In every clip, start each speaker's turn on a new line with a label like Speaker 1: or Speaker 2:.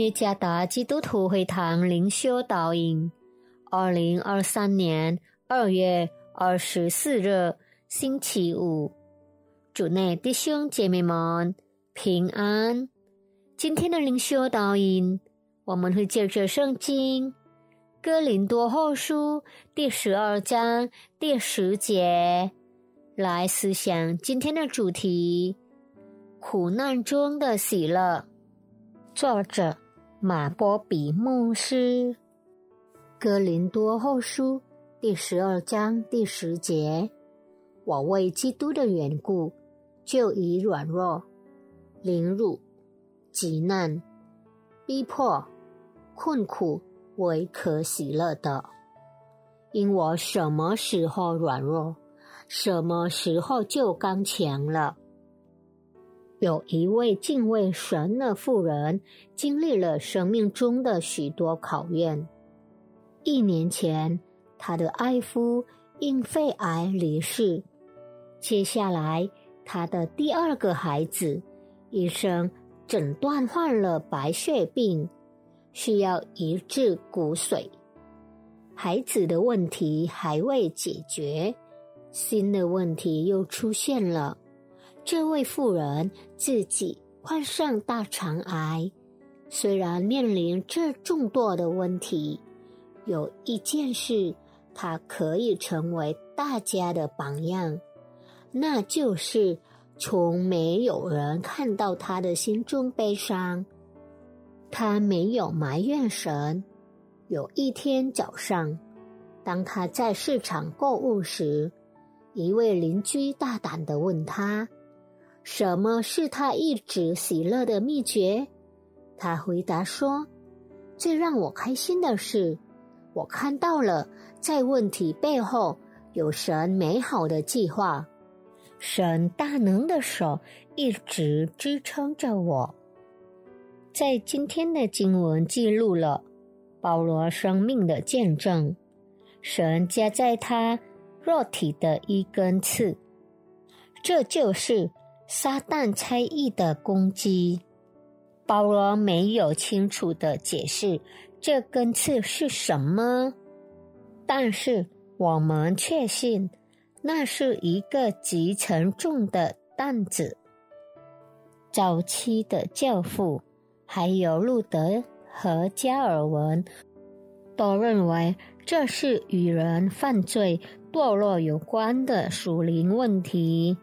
Speaker 1: 耶加达基督徒会堂灵修导引，二零二三年二月二十四日星期五，主内弟兄姐妹们平安。今天的灵修导引，我们会借着圣经哥林多后书第十二章第十节来思想今天的主题：苦难中的喜乐。作者马波比牧师，《哥林多后书》第十二章第十节：我为基督的缘故，就以软弱、凌辱、极难、逼迫、困苦为可喜乐的，因我什么时候软弱，什么时候就刚强了。有一位敬畏神的妇人，经历了生命中的许多考验。一年前，她的爱夫因肺癌离世。接下来，她的第二个孩子，医生诊断患了白血病，需要移植骨髓。孩子的问题还未解决，新的问题又出现了。这位妇人自己患上大肠癌，虽然面临这众多的问题，有一件事她可以成为大家的榜样，那就是从没有人看到她的心中悲伤，她没有埋怨神。有一天早上，当她在市场购物时，一位邻居大胆的问她。什么是他一直喜乐的秘诀？他回答说：“最让我开心的是，我看到了在问题背后有神美好的计划，神大能的手一直支撑着我。”在今天的经文记录了保罗生命的见证，神加在他肉体的一根刺，这就是。撒旦猜疑的攻击，保罗没有清楚的解释这根刺是什么，但是我们确信那是一个极沉重的担子。早期的教父，还有路德和加尔文，都认为这是与人犯罪堕落有关的属灵问题。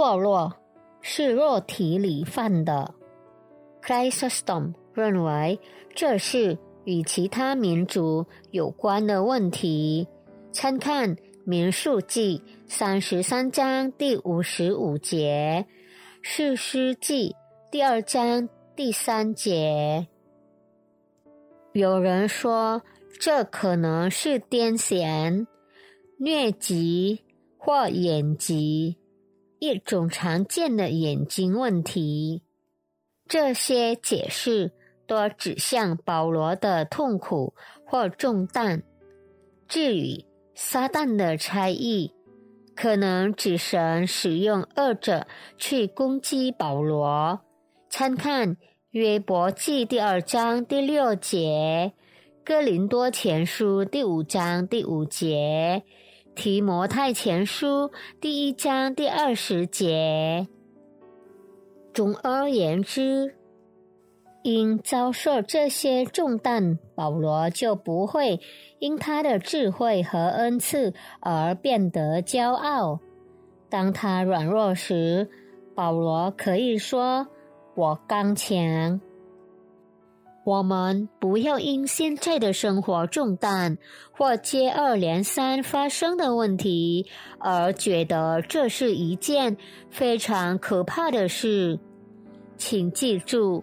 Speaker 1: 堕落是肉体里犯的。Chrysostom 认为这是与其他民族有关的问题。参看《民数记》三十三章第五十五节，《士师记》第二章第三节。有人说，这可能是癫痫、疟疾或眼疾。一种常见的眼睛问题，这些解释多指向保罗的痛苦或重担。至于撒旦的差异，可能指神使用恶者去攻击保罗。参看约伯记第二章第六节，哥林多前书第五章第五节。提摩太前书第一章第二十节。总而言之，因遭受这些重担，保罗就不会因他的智慧和恩赐而变得骄傲。当他软弱时，保罗可以说：“我刚强。”我们不要因现在的生活重担或接二连三发生的问题而觉得这是一件非常可怕的事。请记住，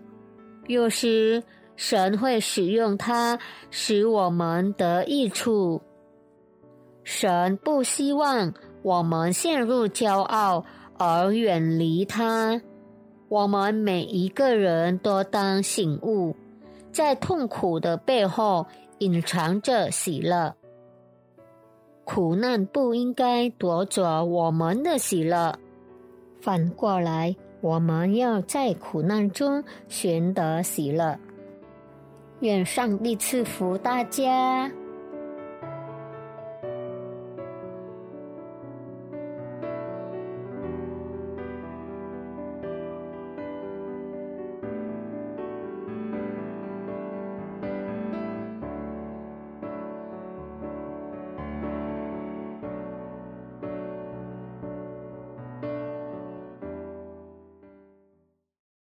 Speaker 1: 有时神会使用它，使我们得益处。神不希望我们陷入骄傲而远离他。我们每一个人都当醒悟。在痛苦的背后隐藏着喜乐，苦难不应该夺走我们的喜乐，反过来，我们要在苦难中寻得喜乐。愿上帝赐福大家。